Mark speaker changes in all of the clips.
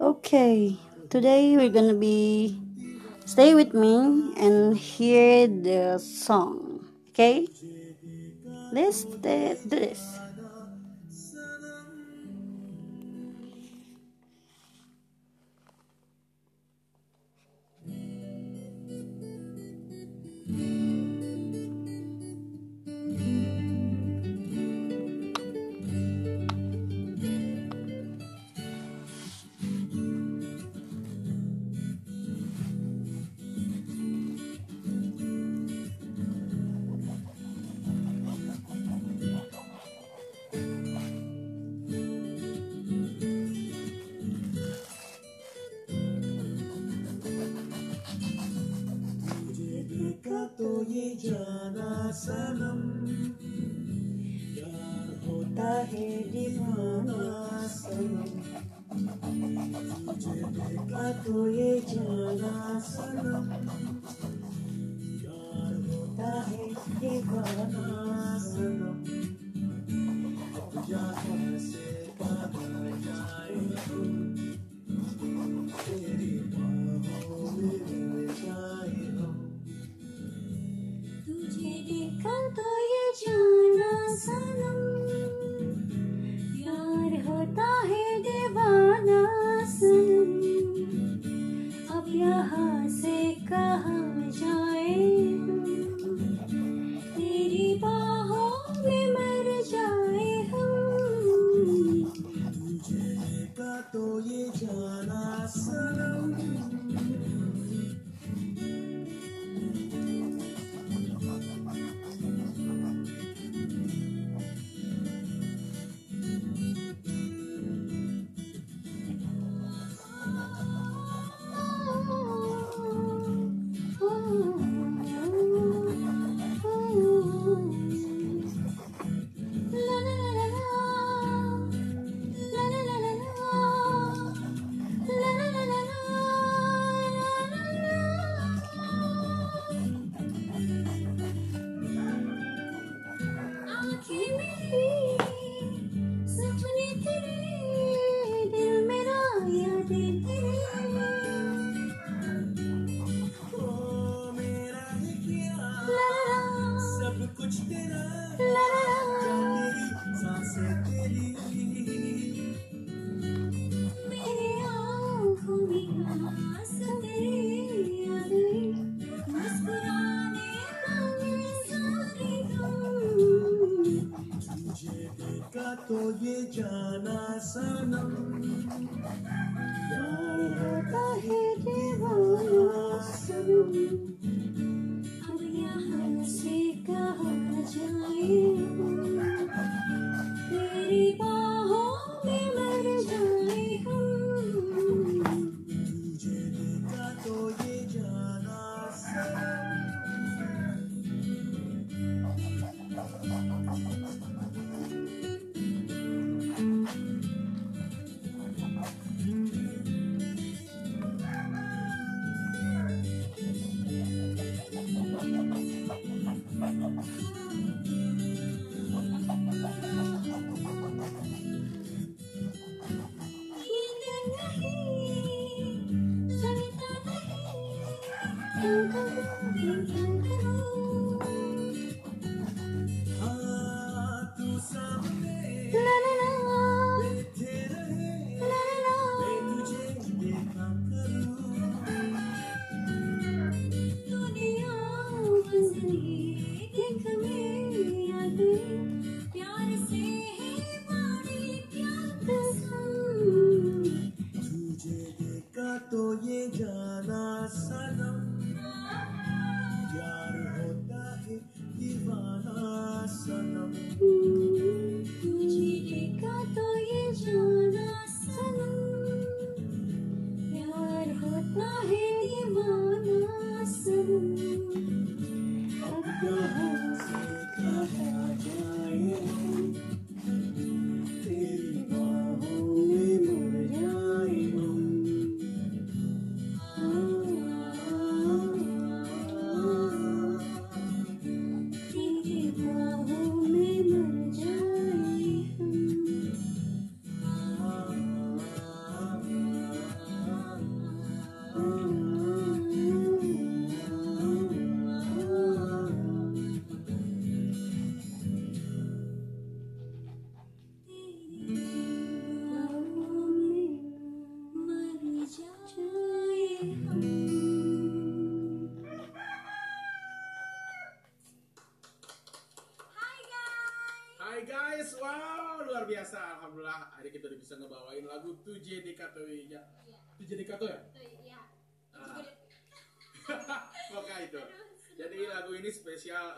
Speaker 1: Okay, today we're gonna be stay with me and hear the song. Okay, let's do this.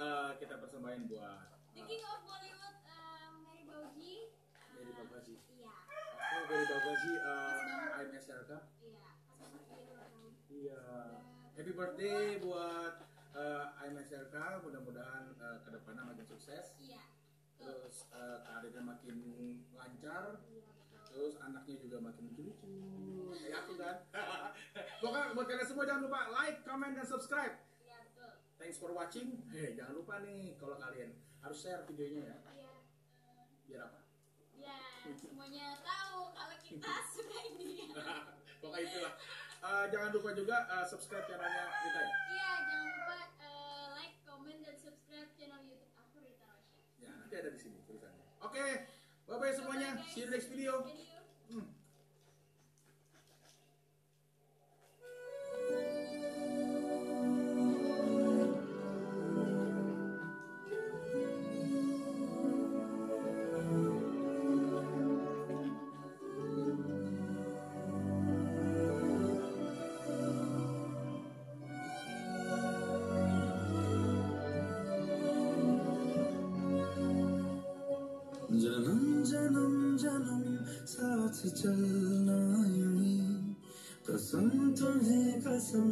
Speaker 2: Eh, kita persembahin buat
Speaker 3: The King of Bollywood um, Mary Bauji.
Speaker 2: Mary Bauji.
Speaker 3: Iya.
Speaker 2: I'm SRK
Speaker 3: Iya
Speaker 2: Iya. Happy birthday buat uh, I'm Mudah-mudahan uh, ke depannya makin sukses.
Speaker 3: Iya.
Speaker 2: Terus uh, karirnya makin lancar.
Speaker 3: Iya
Speaker 2: Terus anaknya juga makin lucu-lucu. Kayak aku kan. Pokoknya buat kalian semua jangan lupa like, comment, dan subscribe Thanks for watching Hei jangan lupa nih kalau kalian harus share videonya ya
Speaker 3: Iya
Speaker 2: Biar apa?
Speaker 3: Ya, semuanya tahu kalau kita suka ini.
Speaker 2: Pokoknya itulah Eh, Jangan lupa juga eh, subscribe channelnya kita ya
Speaker 3: Iya, jangan lupa eh, like, comment, dan subscribe channel YouTube aku Rita Rosya.
Speaker 2: Ya nanti ada di sini tulisannya Oke Bye-bye semuanya
Speaker 3: Bye, guys.
Speaker 2: See you next video
Speaker 4: जन्म जन्म जन्म साथ चलना यूँ कसम तुम्हें कसम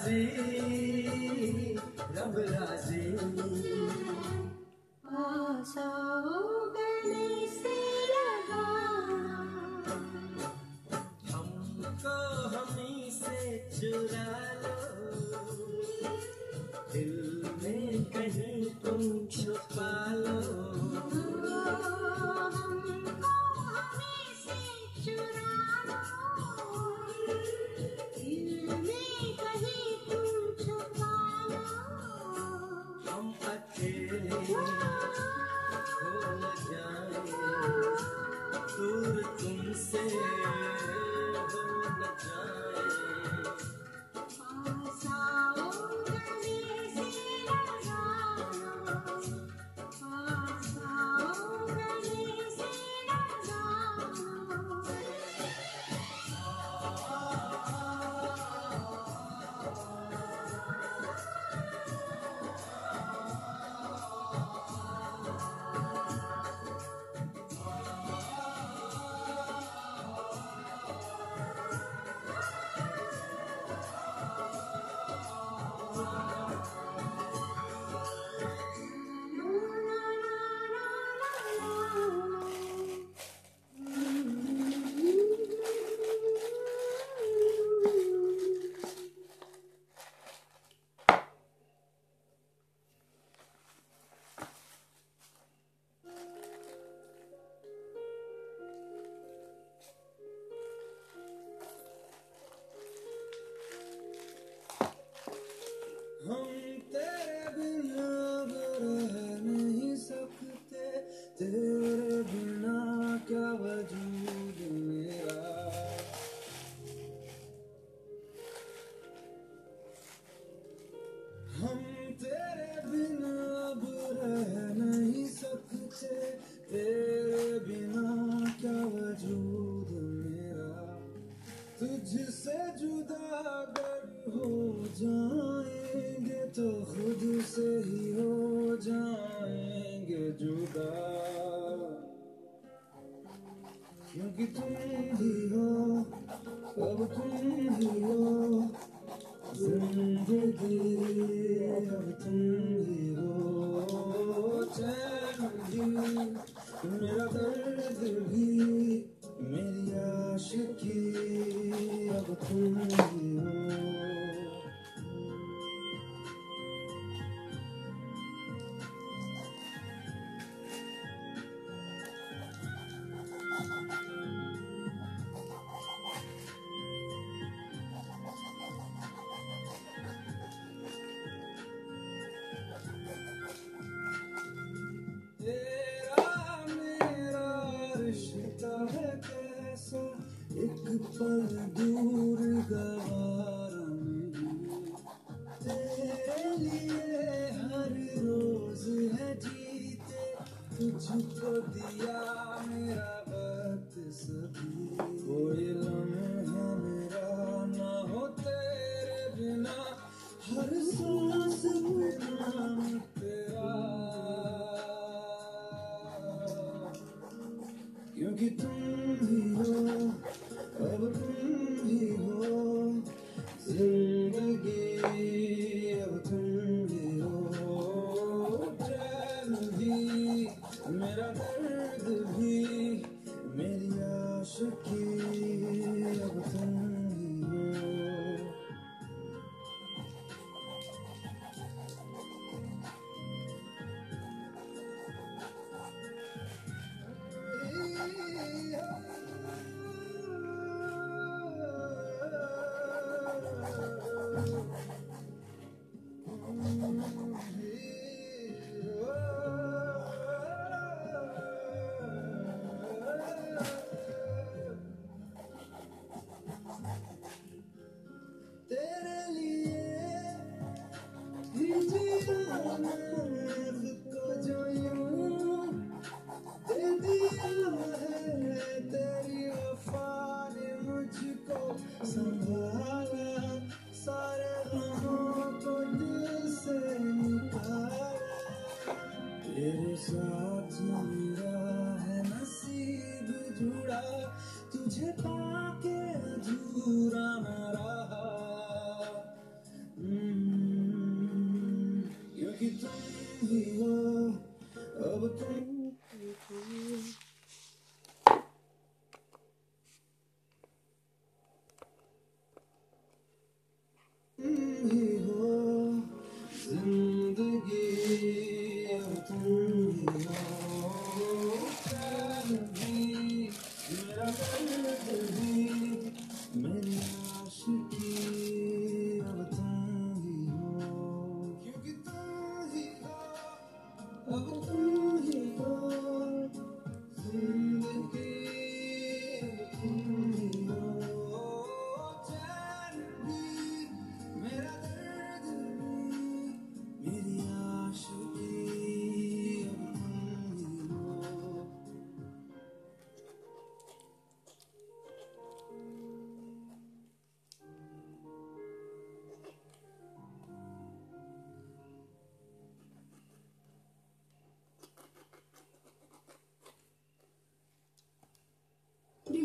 Speaker 1: राजी रब राजी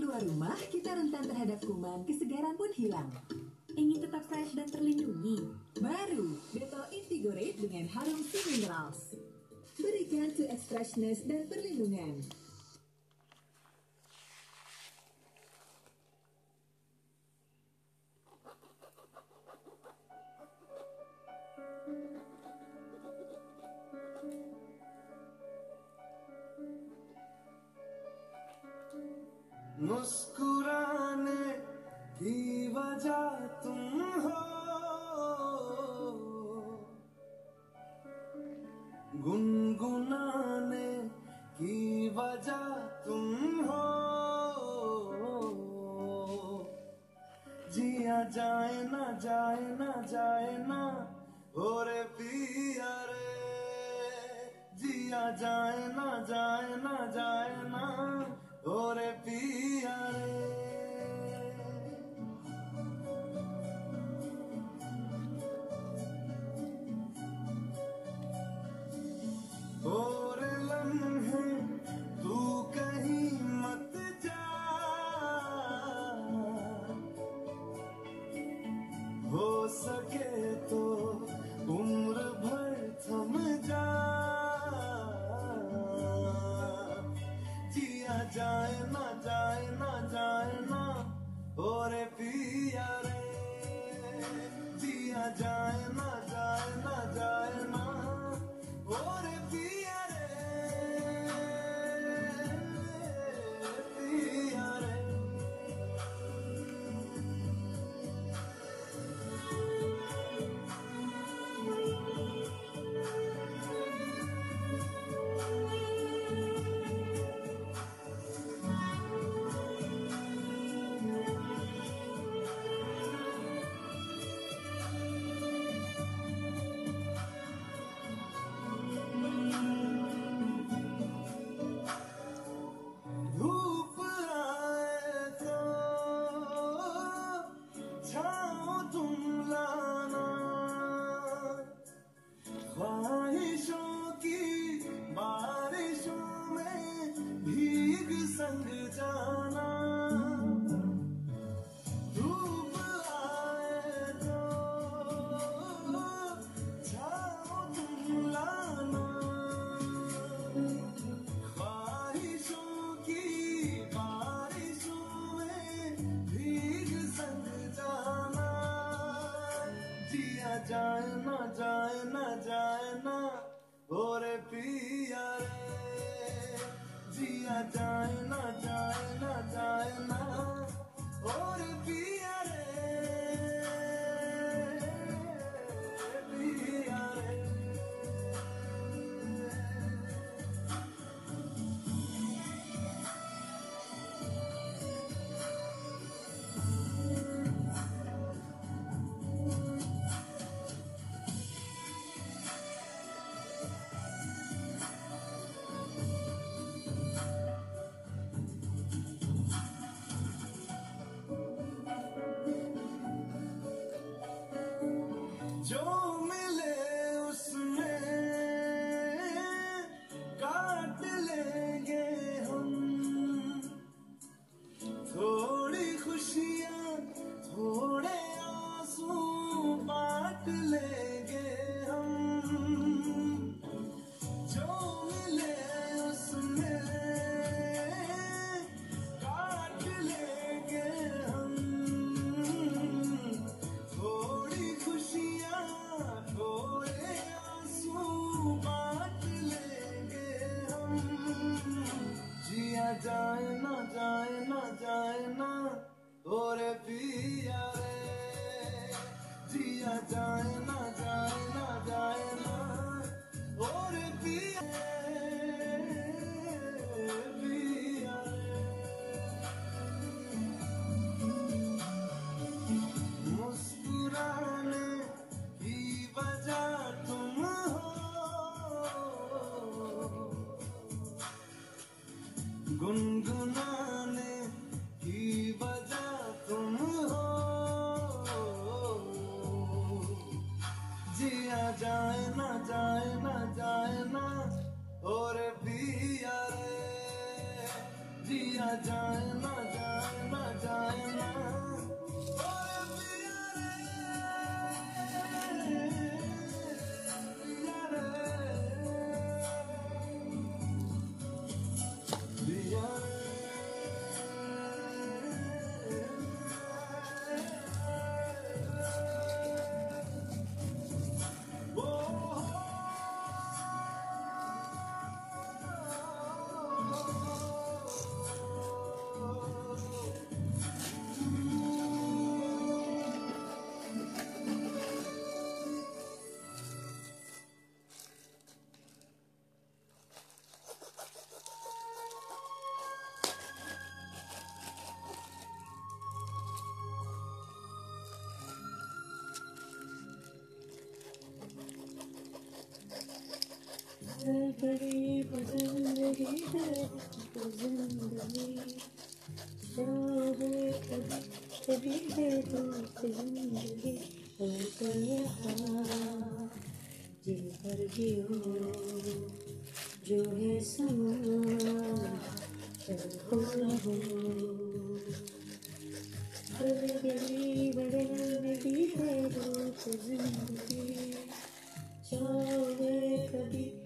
Speaker 4: keluar rumah, kita rentan terhadap kuman, kesegaran pun hilang.
Speaker 5: Ingin tetap fresh dan terlindungi?
Speaker 4: Baru, Dettol Invigoreat dengan harum Sea Minerals. Berikan to freshness dan perlindungan. बड़ी पसंदगी तो ज़िंदगी कभी दे दो तो, तो यहाँ। जी भर हो,
Speaker 1: जो है समा, हो बदलगी है दो ज़िंदगी, जाओगे कभी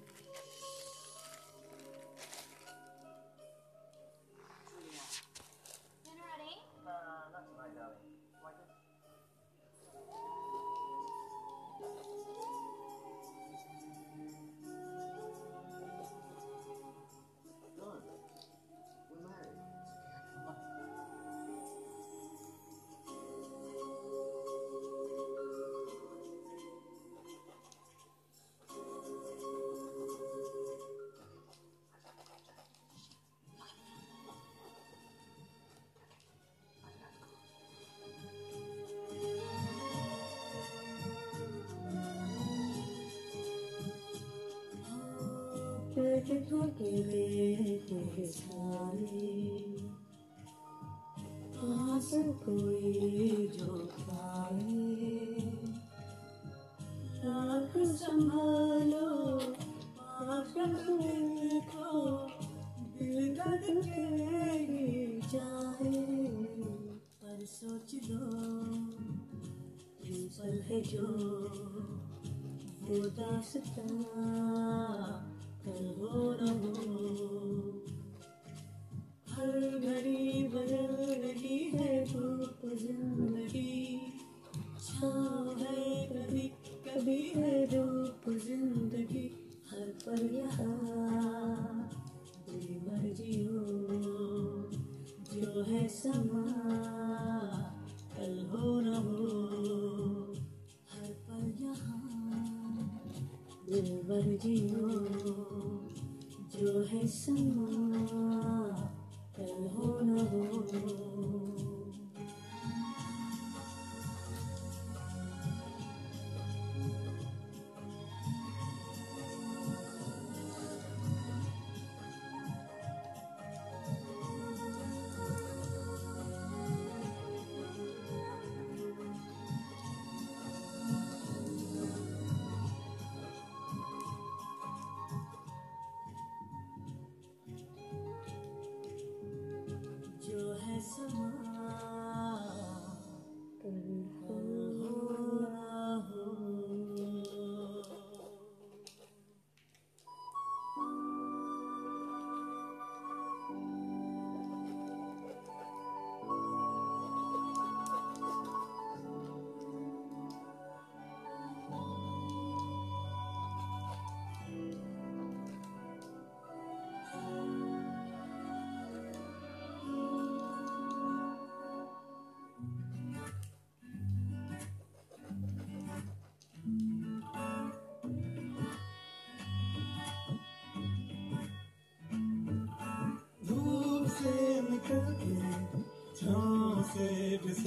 Speaker 1: कोई जो
Speaker 4: खाए आप संभालो आप देखो बिगड़ के चाहे पर सोच दो इस पल है जो वो दास्तां हो न हर घड़ी बदल रही है धूप ज़िंदगी छा है कभी कभी है धूप ज़िंदगी हर पल यहाँ मर्ज़ी हो जो है समा, कल हो न दिलबर जियो जो है समा कल हो न हो।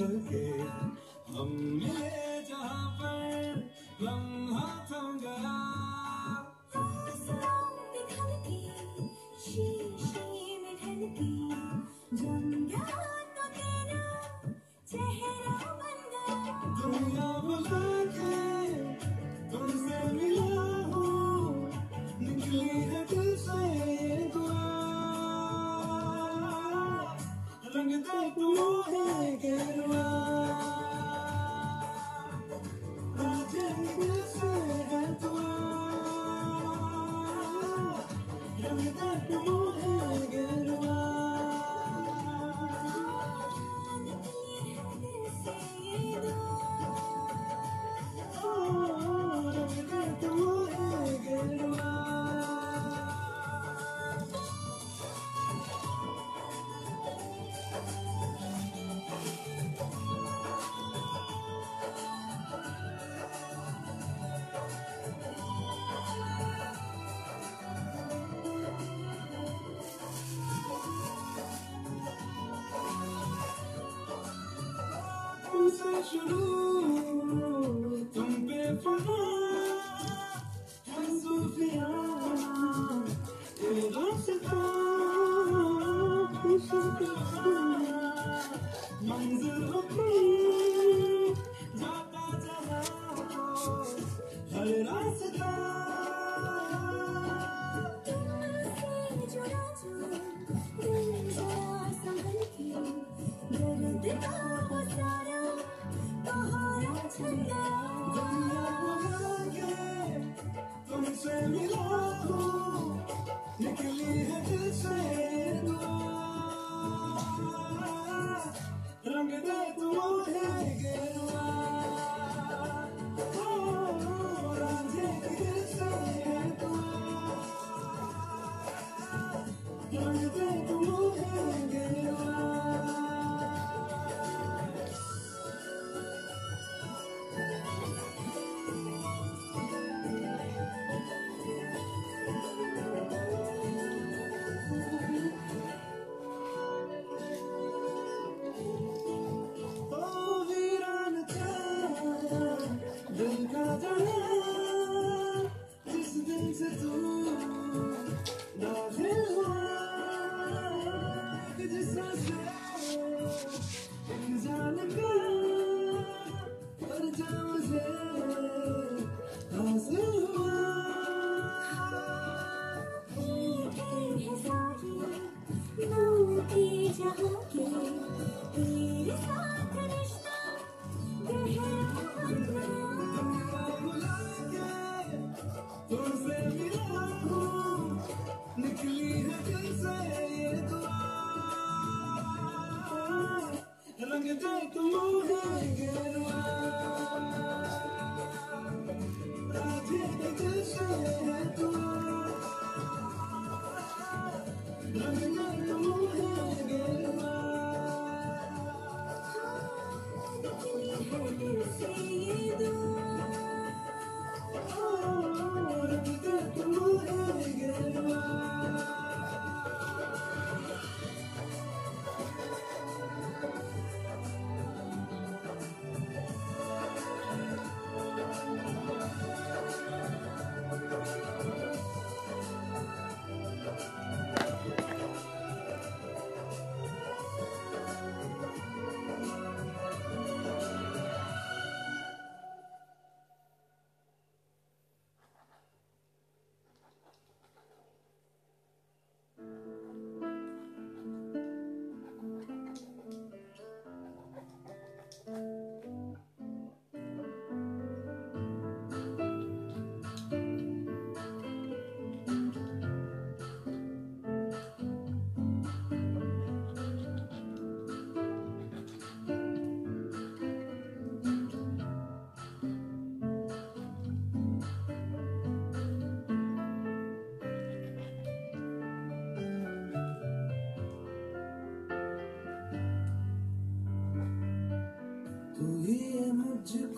Speaker 1: again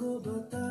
Speaker 1: todo.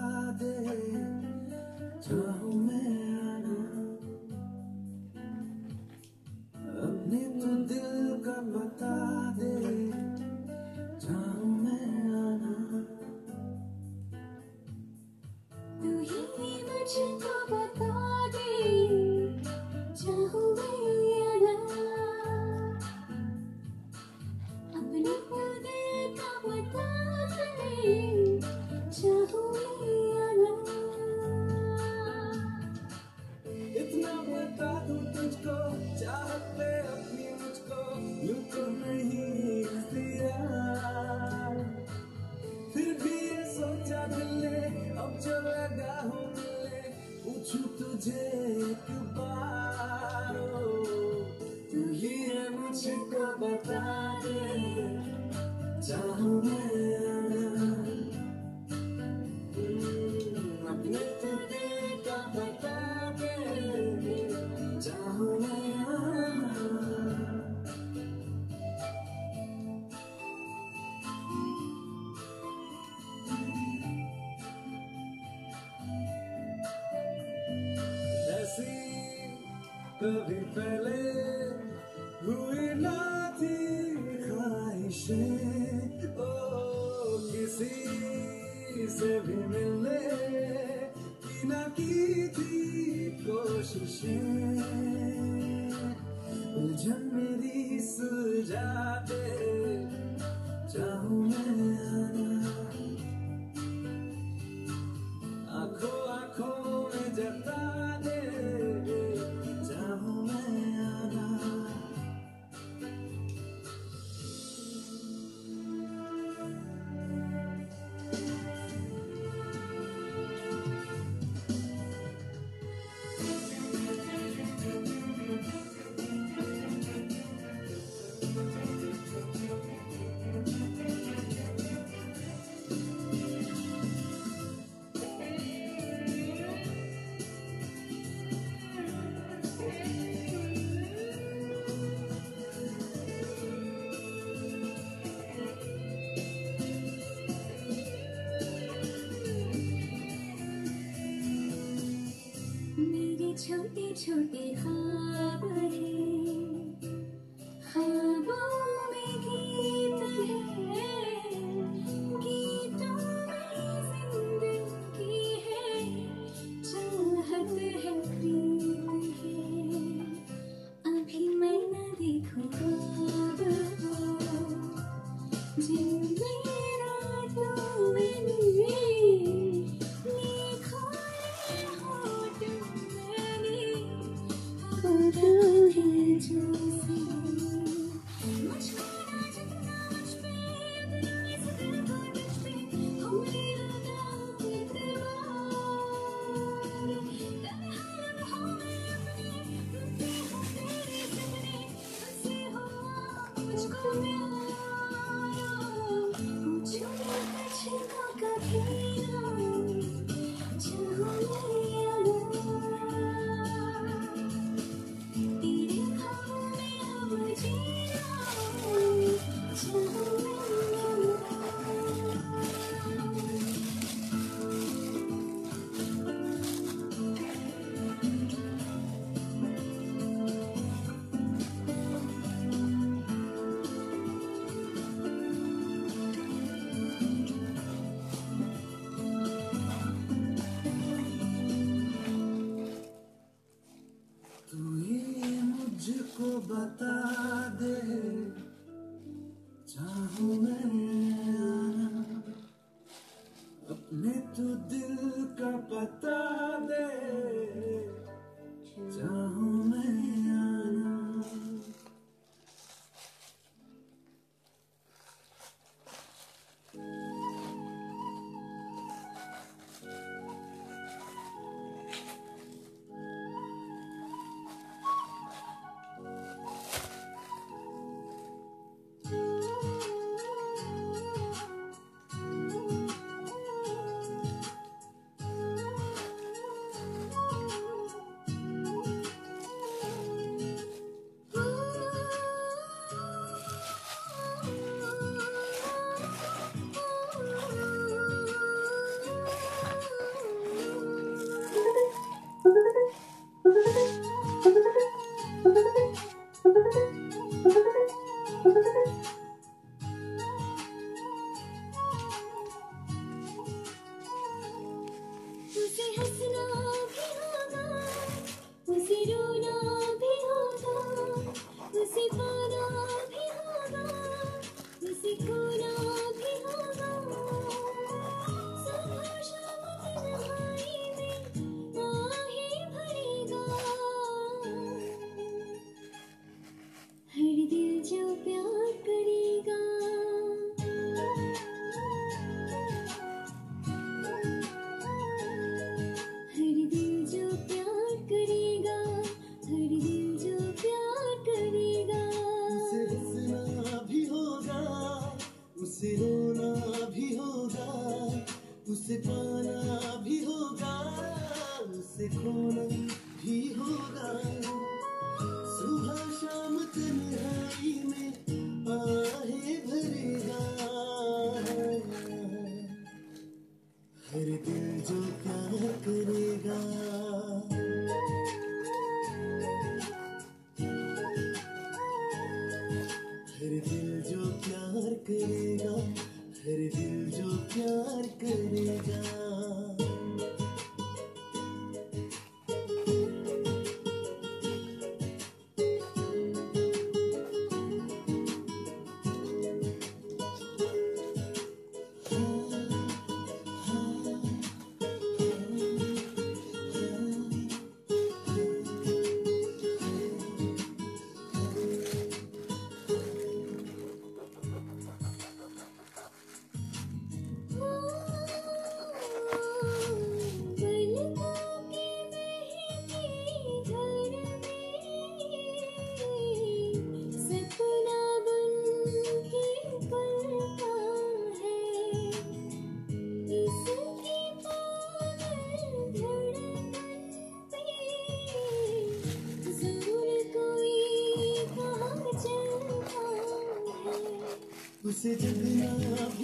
Speaker 1: Sitting up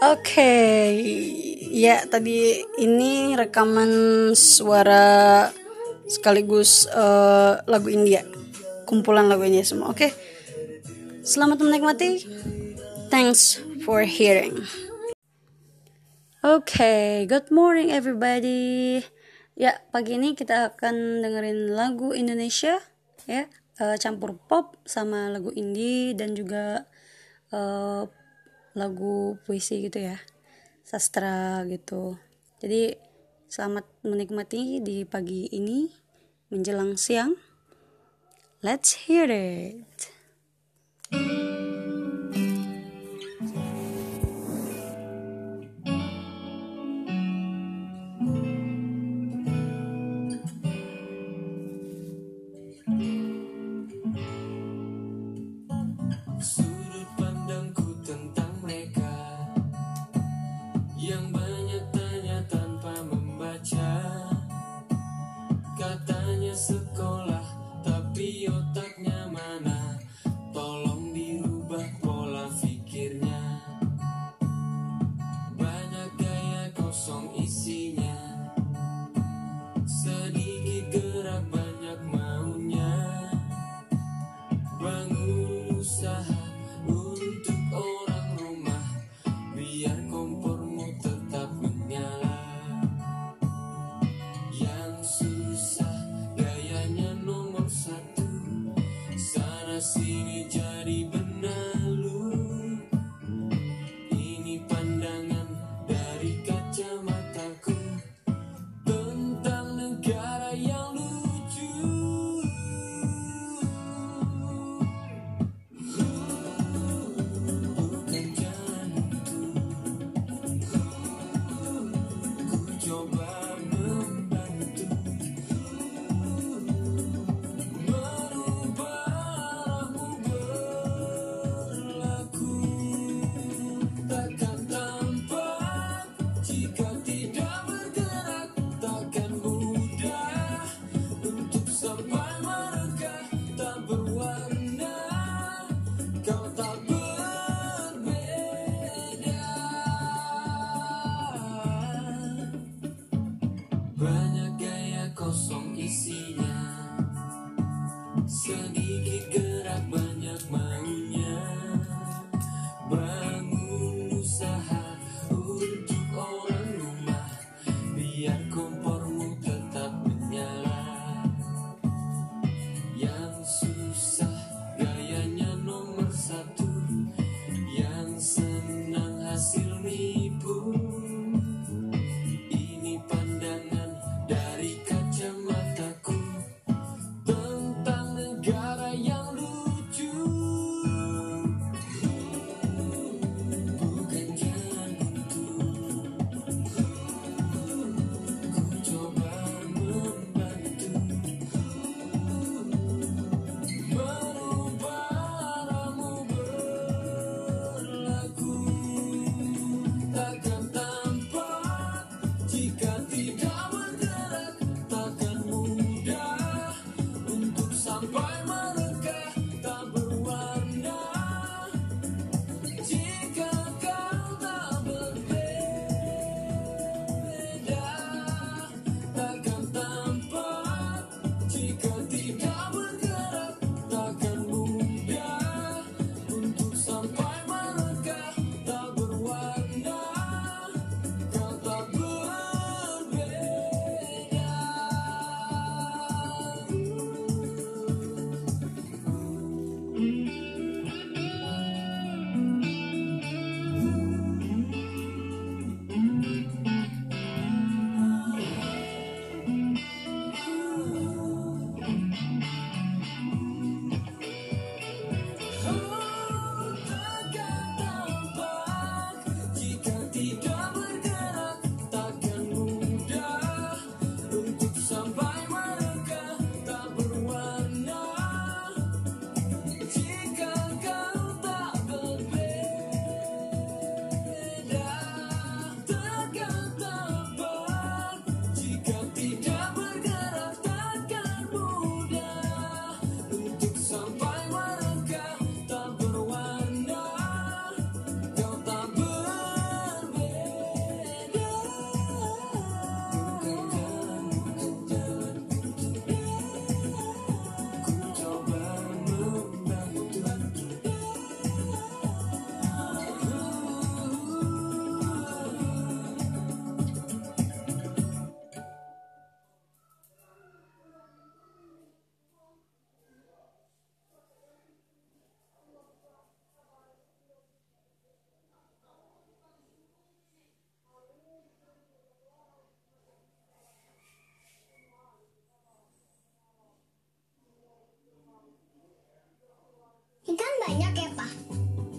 Speaker 6: Oke, ya tadi ini rekaman suara sekaligus eh, lagu India, kumpulan lagu India semua. Oke, selamat menikmati. Thanks for hearing. Oke, good morning everybody. Ya, pagi ini kita akan dengerin lagu Indonesia, ya, eh, campur pop sama lagu indie dan juga eh, lagu puisi gitu ya. Sastra gitu. Jadi selamat menikmati di pagi ini menjelang siang. Let's hear it.
Speaker 7: Sudut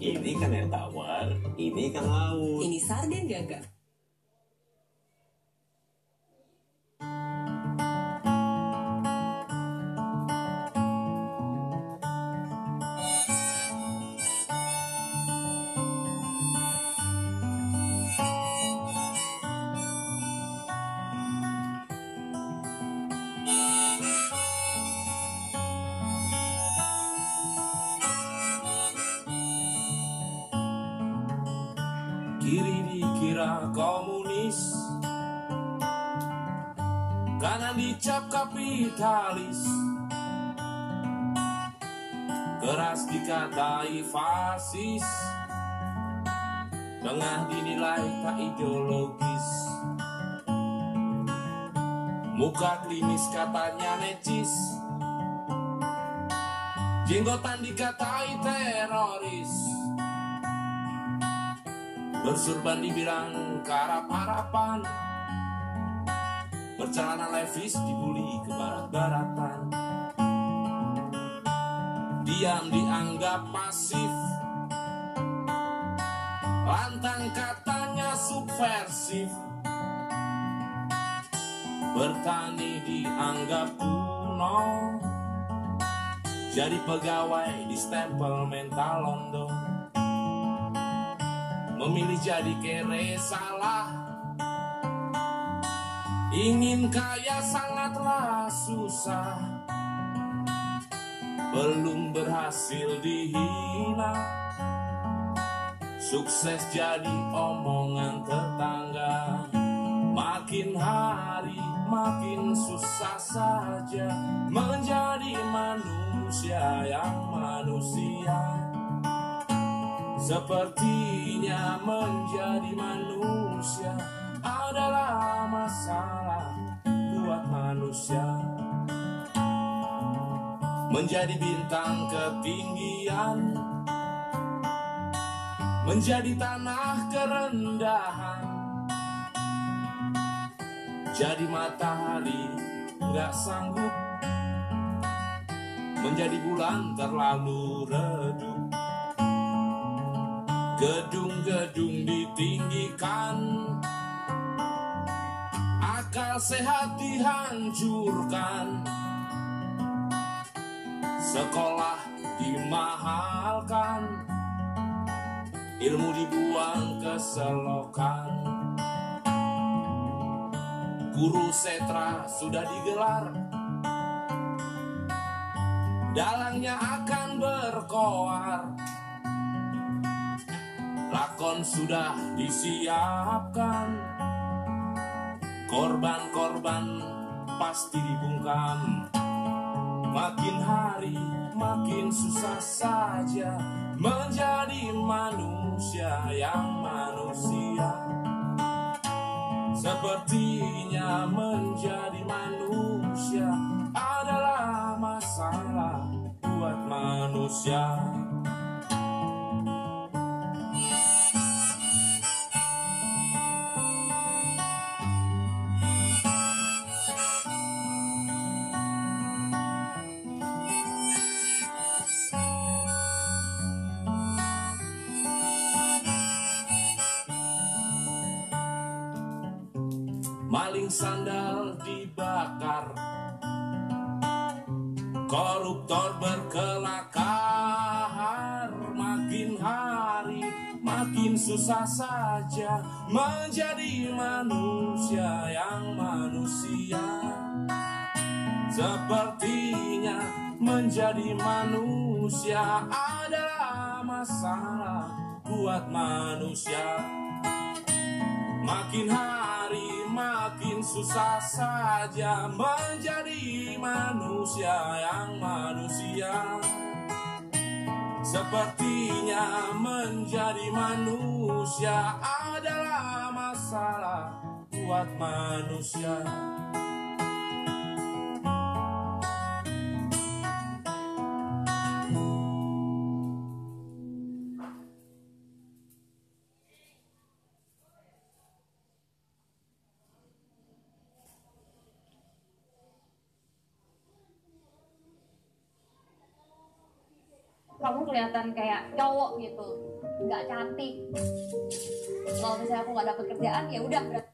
Speaker 8: Ini kan air tawar, ini ikan laut.
Speaker 5: Ini sarden gagak.
Speaker 9: Kanan dicap kapitalis. Keras dikatai fasis. Tengah dinilai tak ideologis. Muka klinis katanya necis. Jenggotan dikatai teroris. Bersurban dibilang karap-harapan Bercelana levis dibully ke barat-baratan. Diam dianggap pasif. Lantang katanya subversif. Bertani dianggap kuno. Jadi pegawai di stempel mental London Memilih jadi kere salah Ingin kaya sangatlah susah. Belum berhasil dihina. Sukses jadi omongan tetangga. Makin hari makin susah saja Menjadi manusia yang manusia. Sepertinya menjadi manusia adalah masalah buat manusia. Menjadi bintang ketinggian, menjadi tanah kerendahan, jadi matahari nggak sanggup, menjadi bulan terlalu redup. Gedung-gedung ditinggikan Akal sehat dihancurkan Sekolah dimahalkan. Ilmu dibuang ke selokan. Guru setra sudah digelar. Dalangnya akan berkoar. Lakon sudah disiapkan Korban-korban pasti dibungkam. Makin hari makin susah saja Menjadi manusia yang manusia. Sepertinya menjadi manusia Adalah masalah buat manusia sandal dibakar. Koruptor berkelakar makin hari makin susah saja menjadi manusia yang manusia. Sepertinya menjadi manusia adalah masalah buat manusia. Makin hari susah saja menjadi manusia yang manusia. Sepertinya menjadi manusia adalah masalah buat manusia
Speaker 10: kelihatan kayak cowok gitu nggak cantik. Kalau misalnya aku nggak dapet kerjaan ya udah berarti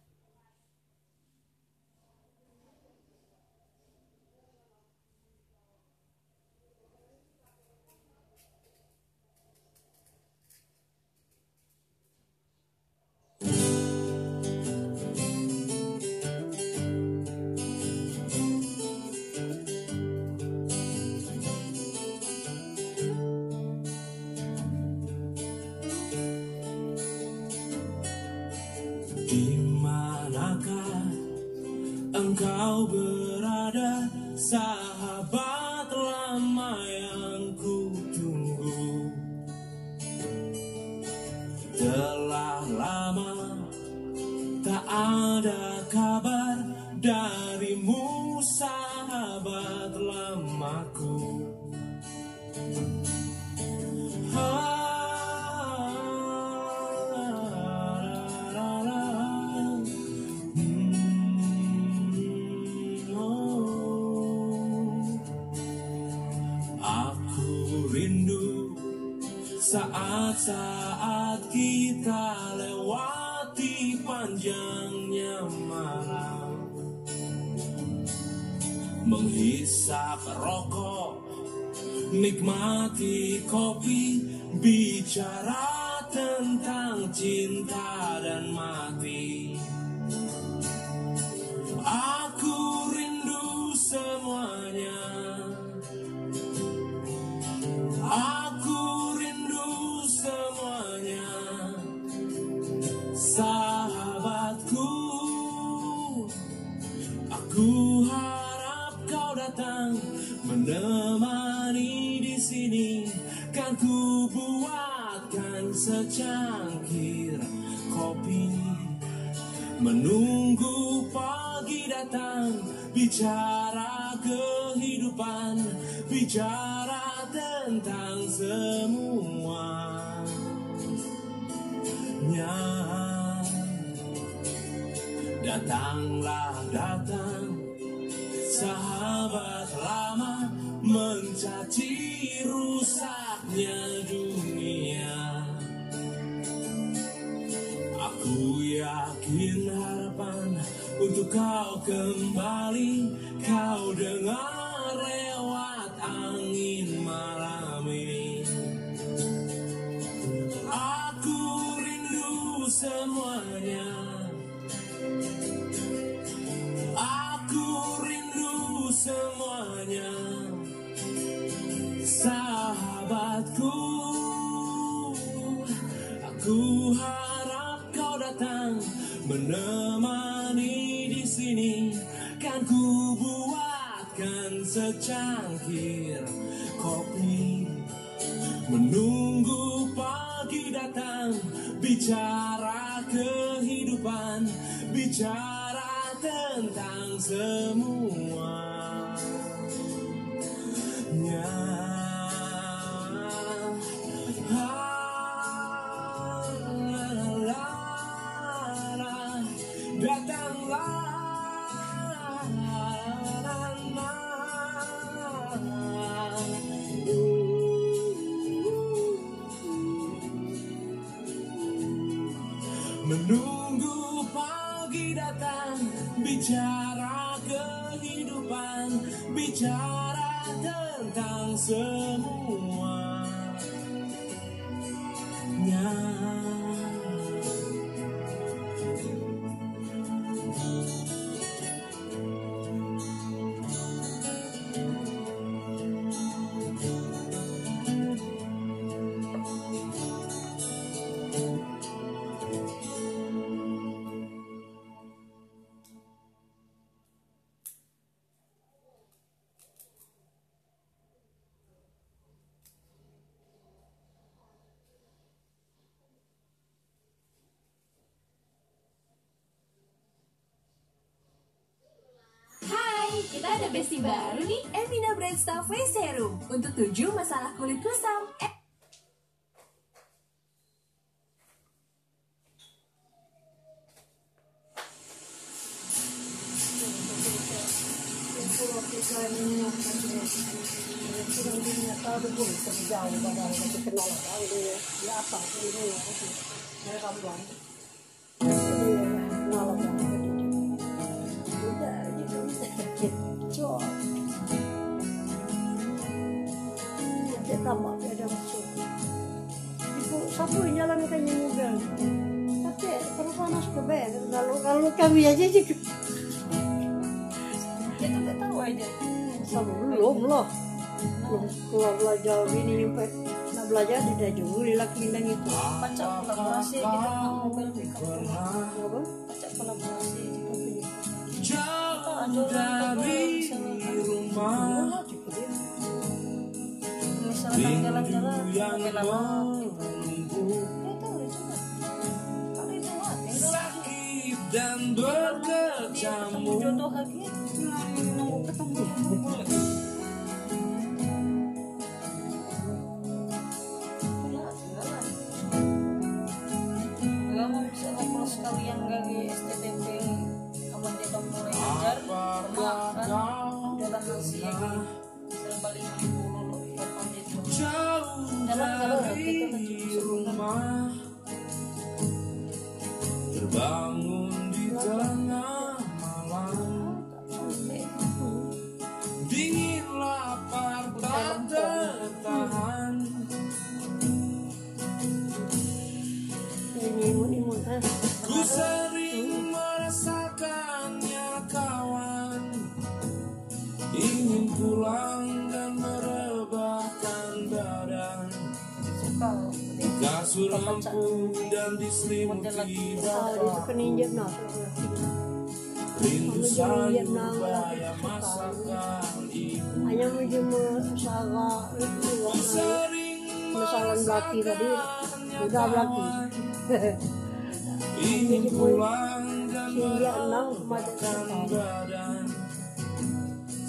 Speaker 9: Menghisap rokok Nikmati kopi Bicara tentang cinta dan mati. Aku ku buatkan secangkir kopi. Menunggu pagi datang bicara kehidupan bicara tentang semuanya datanglah datang sahabat lama mencaci rusaknya dunia. Aku yakin harapan untuk kau kembali. Kau dengar lewat angin malam ini. Aku rindu semuanya. Aku rindu semuanya Aku harap kau datang menemani di sini. Kan ku buatkan secangkir kopi. Menunggu pagi datang bicara kehidupan bicara tentang semuanya tentang
Speaker 5: baru nih, Evina Bright Star Face Serum untuk tujuh masalah kulit kusam. Eh,
Speaker 11: ke bed kalau kalau kami aja sih
Speaker 12: Itu nggak tahu aja.
Speaker 11: sama belum loh belum keluar belajar ini nyampe nah belajar tidak jauh di laki itu
Speaker 12: Pacak kolaborasi di tengah mobil pickup.
Speaker 11: apa
Speaker 12: Pacak kolaborasi di mobil.
Speaker 9: Jauh dari rumah
Speaker 12: Misalkan jalan-jalan
Speaker 9: yang
Speaker 12: mobil lama.
Speaker 9: Berkecamuk
Speaker 12: jodoh lagi. Nunggu ketemu bisa sekalian STTP mulai ngajar puluh loh ya pandai
Speaker 9: jauh dari rumah. Terbangun
Speaker 11: itu nah
Speaker 9: rindu bayam masakan ibu.
Speaker 11: Hanya menuju masalah itu masalah tadi. udah belaki
Speaker 9: ingin pulang dan badan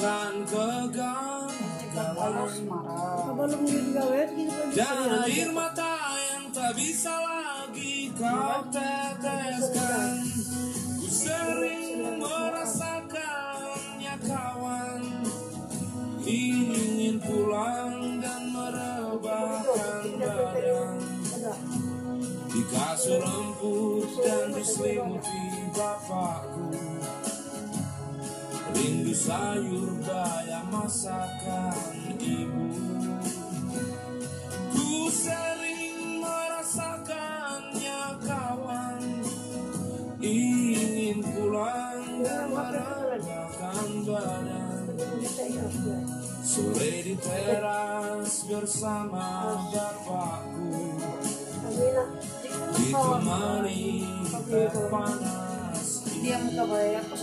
Speaker 9: menemukan kegagalan dan air mata yang tak bisa lagi kau teteskan. Ku sering merasakannya kawan. Ingin pulang dan merebahkan badan. Di kasur empuk dan diselimuti bapakku rindu sayur bayam masakan ibu. Ku sering merasakannya kawan. Ingin pulang dan merebahkan badan. Sore di teras bersama bapakku. Ditemani teh panas
Speaker 12: dia muka bayar pas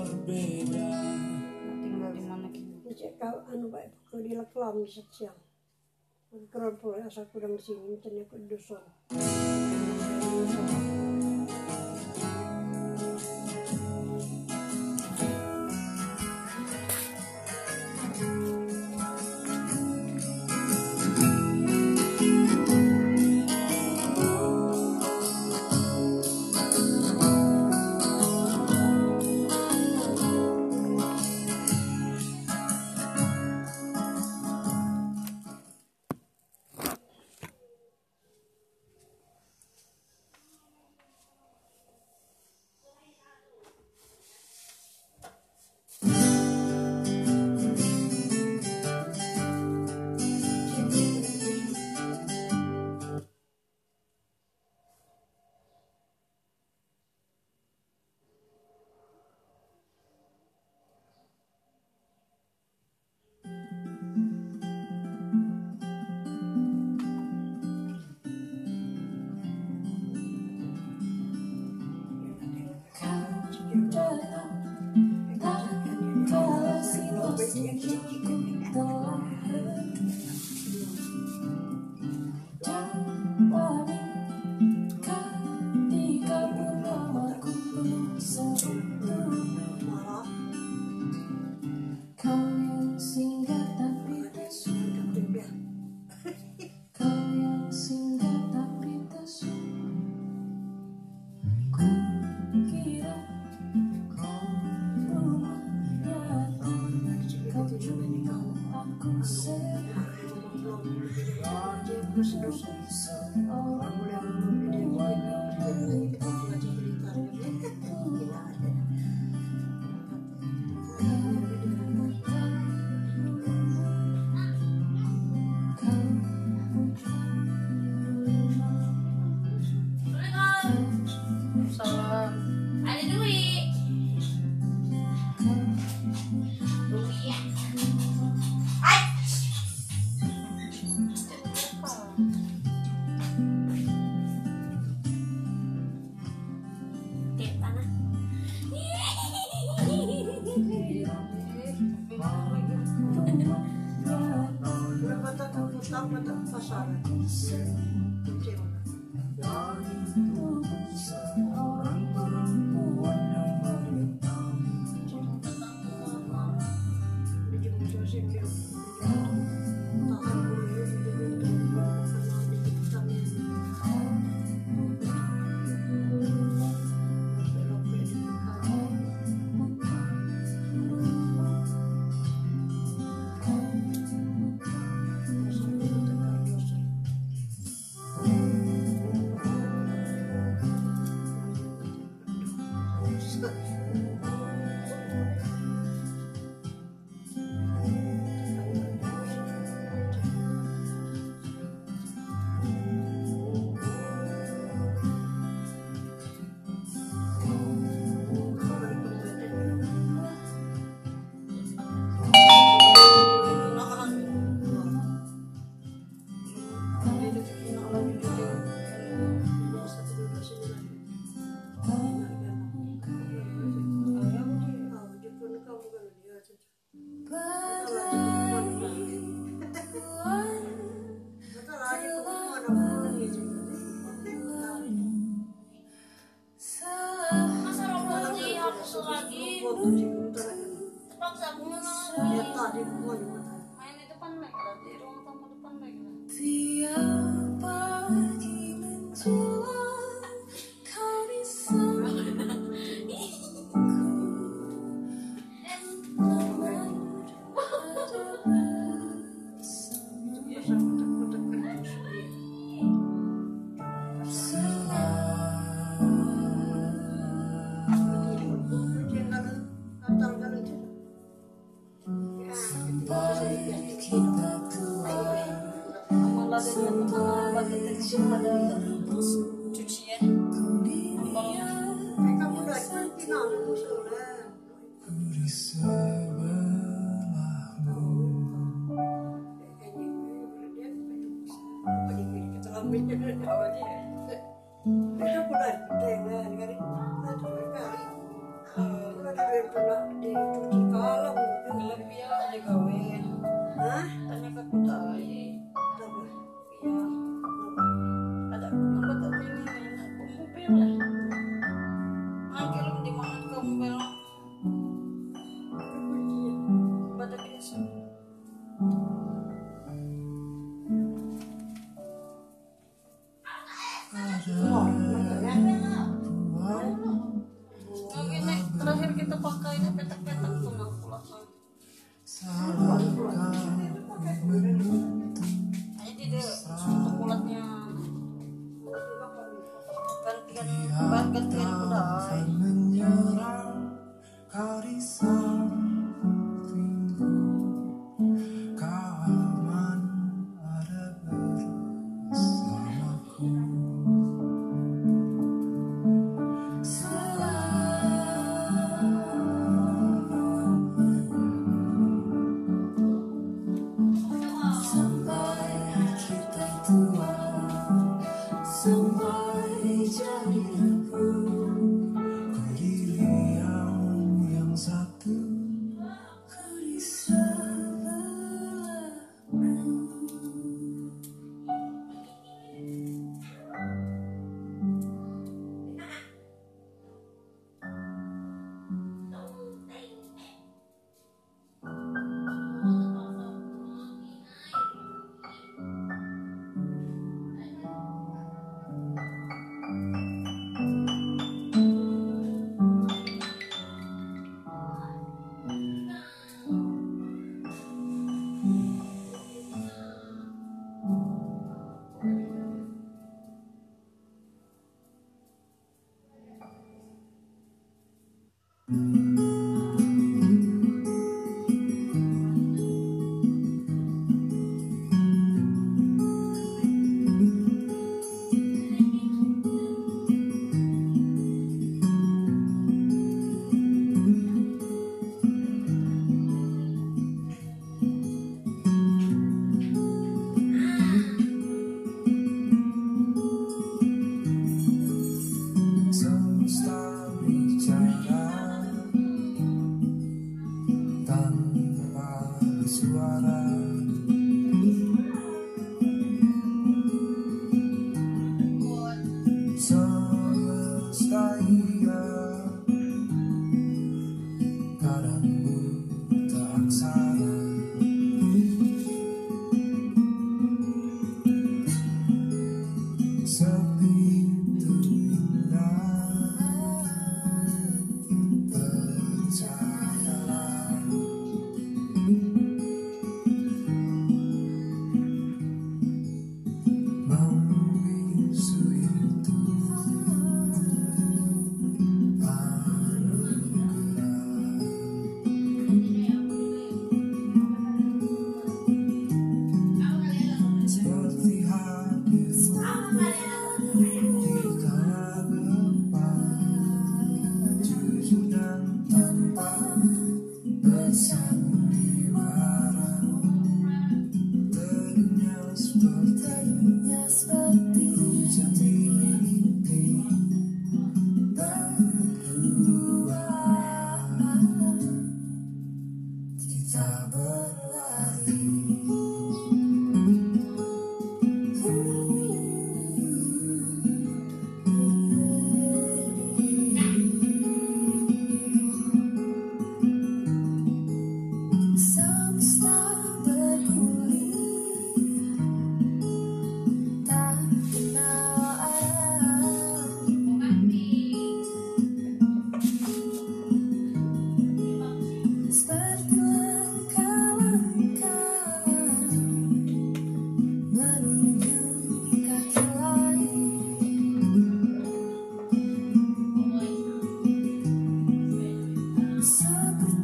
Speaker 12: tinggal di mana kita?
Speaker 11: Cek kau anu baik kalau di leklam di siang Kerupuk asal kurang sini ternyata dusun.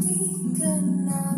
Speaker 9: dikenal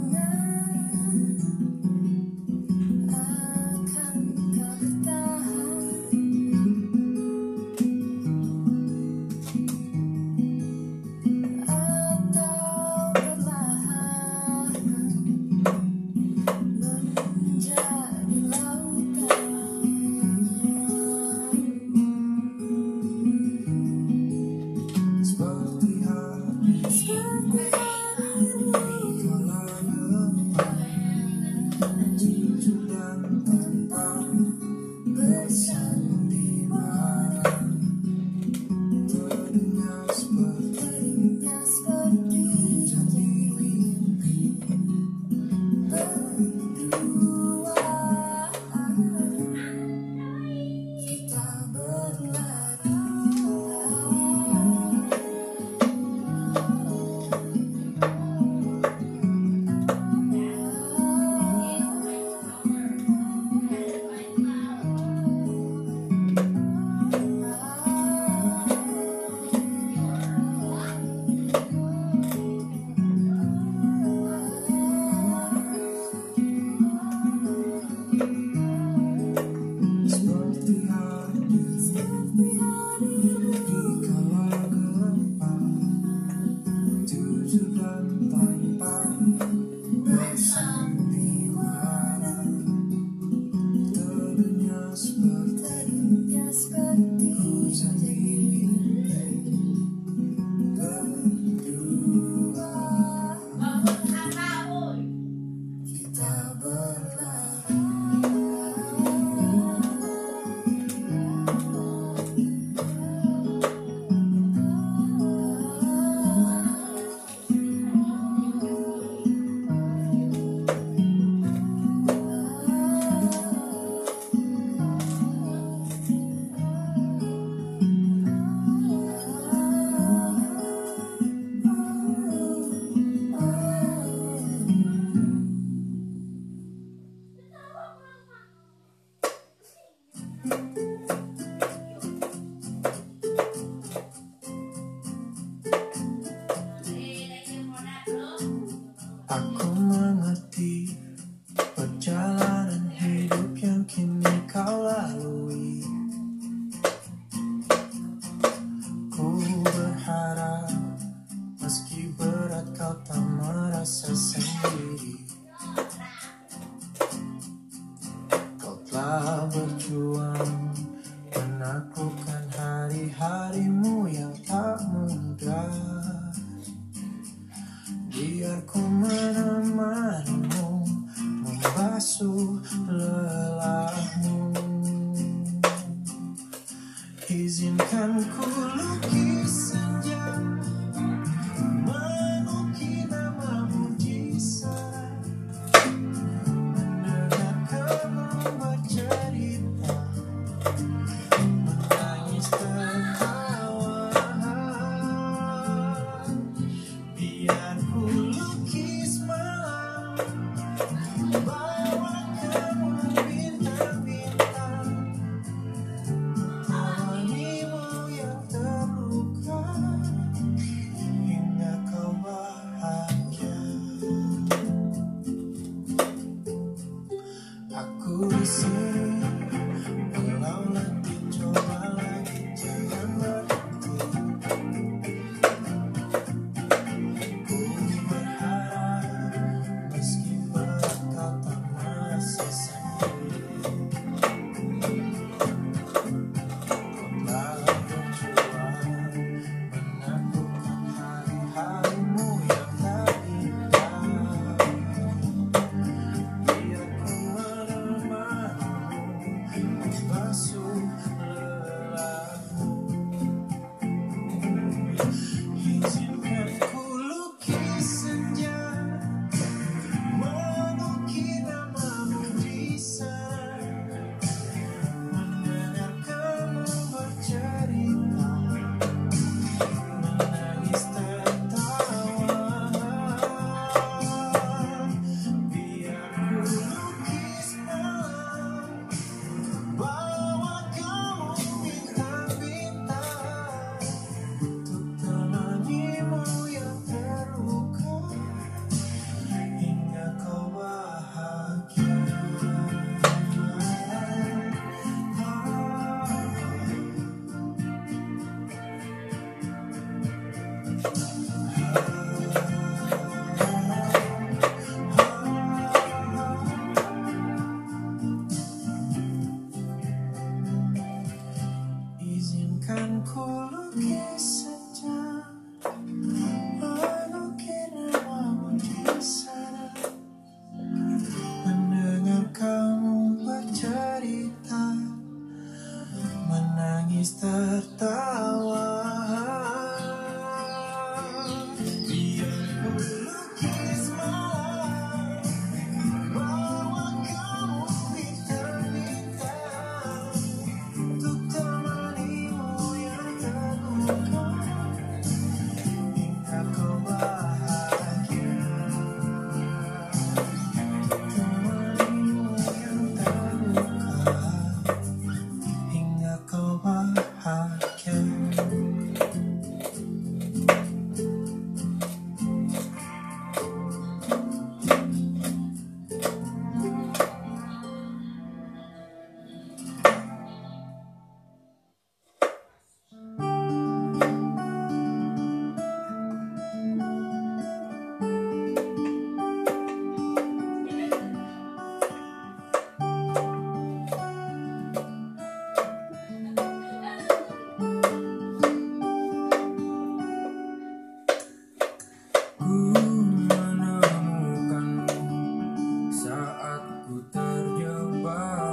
Speaker 9: terjebak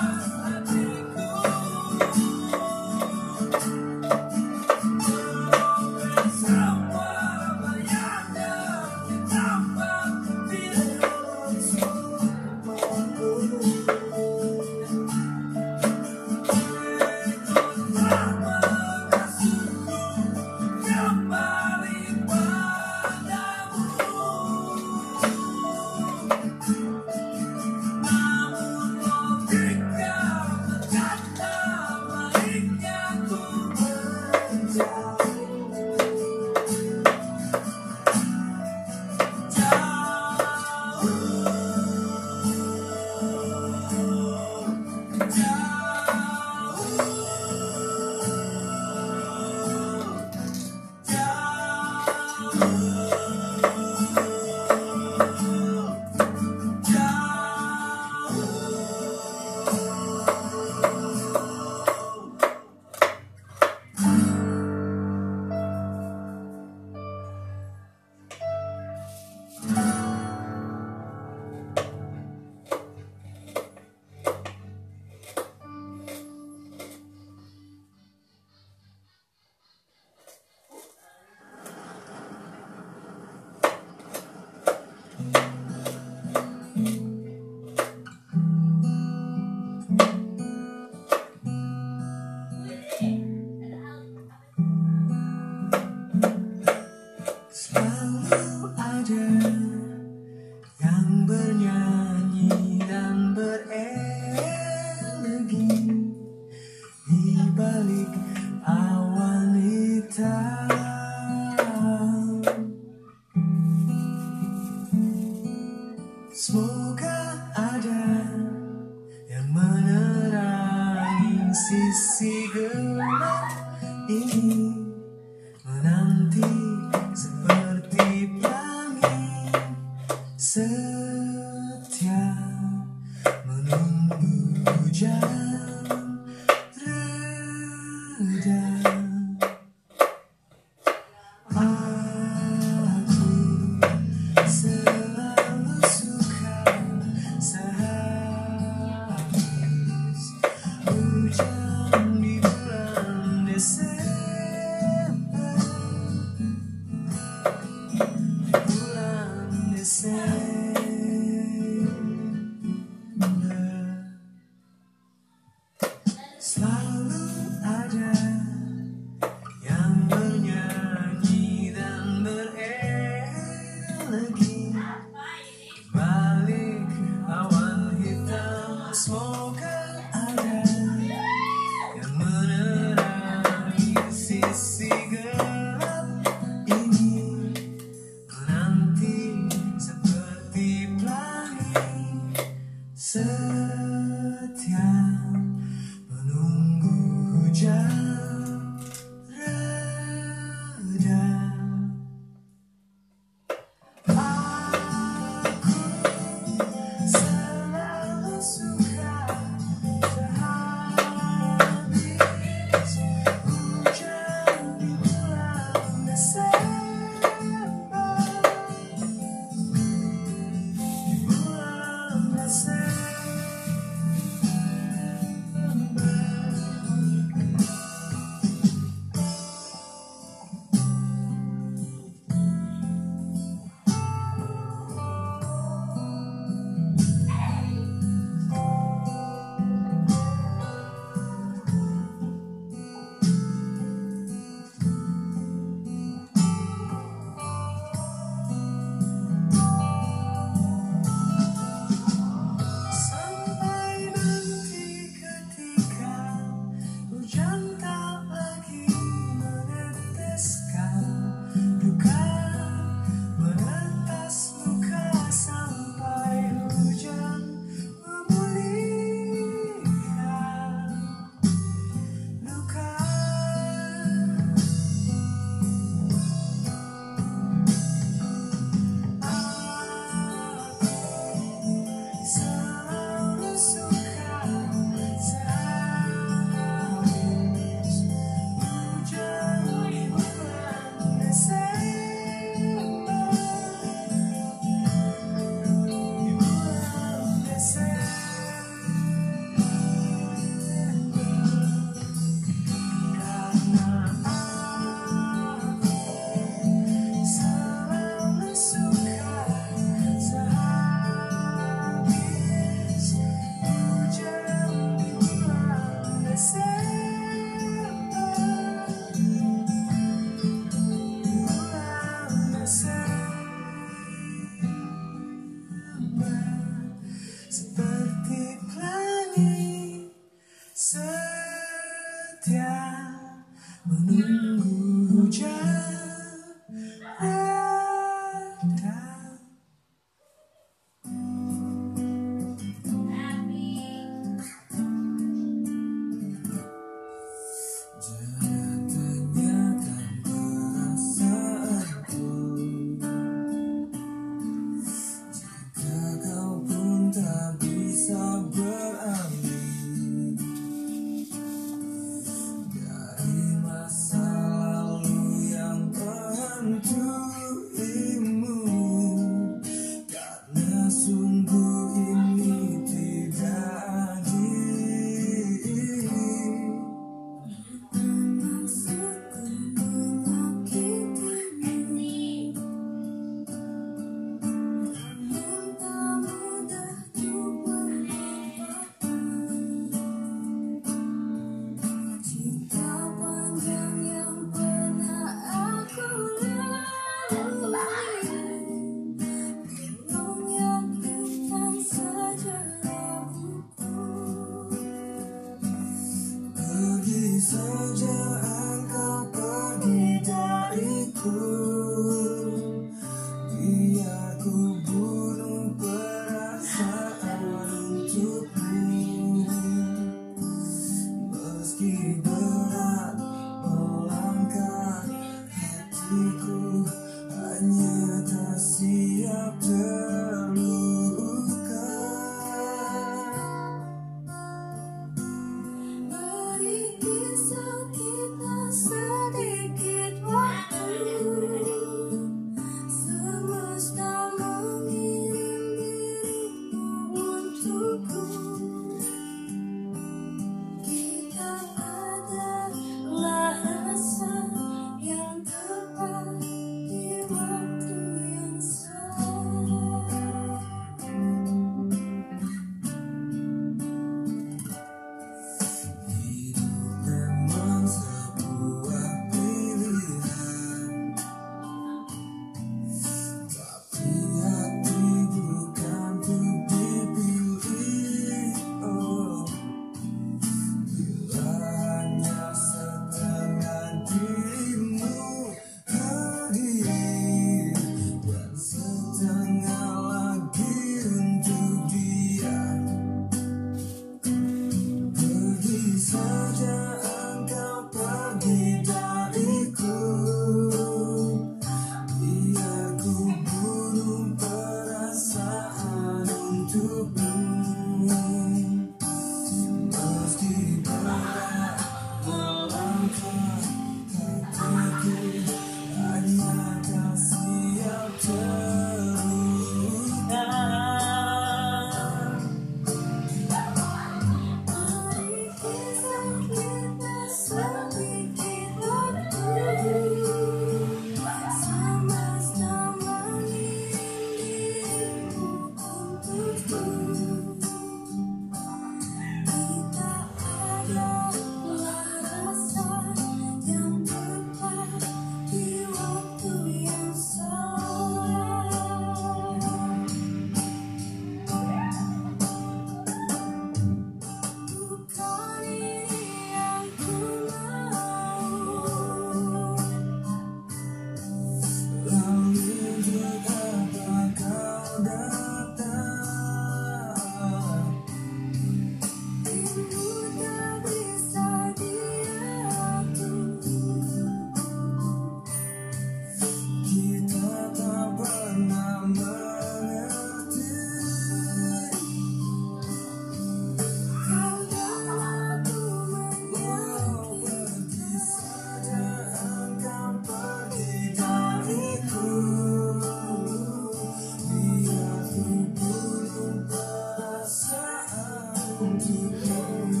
Speaker 9: to her.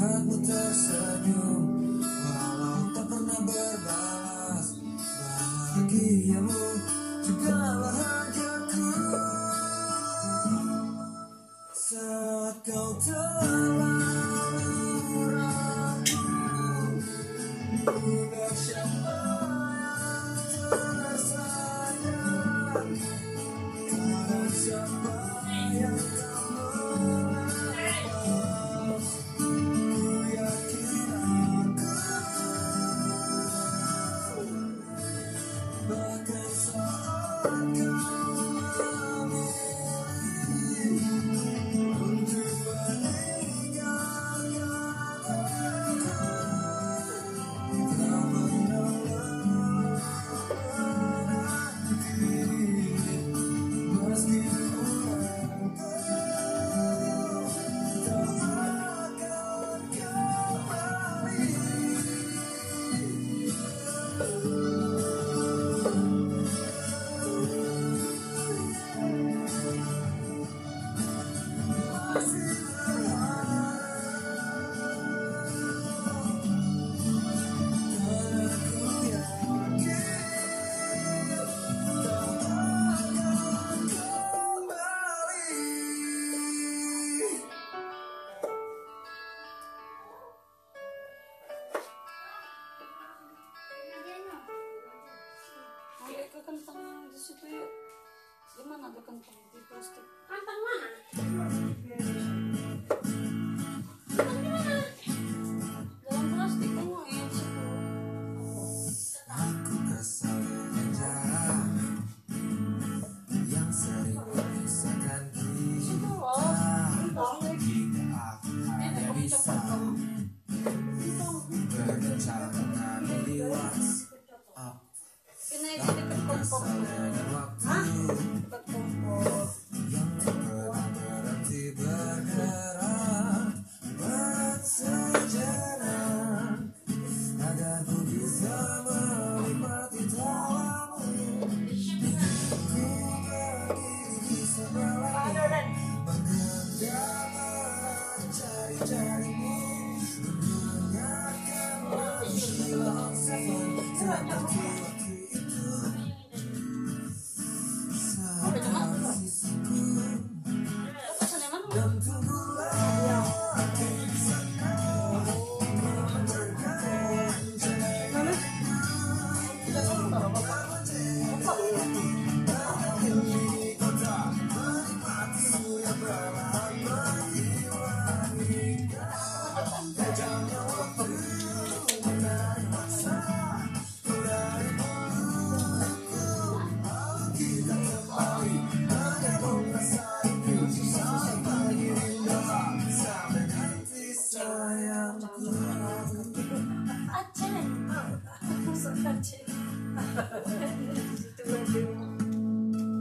Speaker 9: melihatmu
Speaker 12: tersenyum Walau tak pernah berbalas. Bahagiamu juga bahagiaku Saat kau telah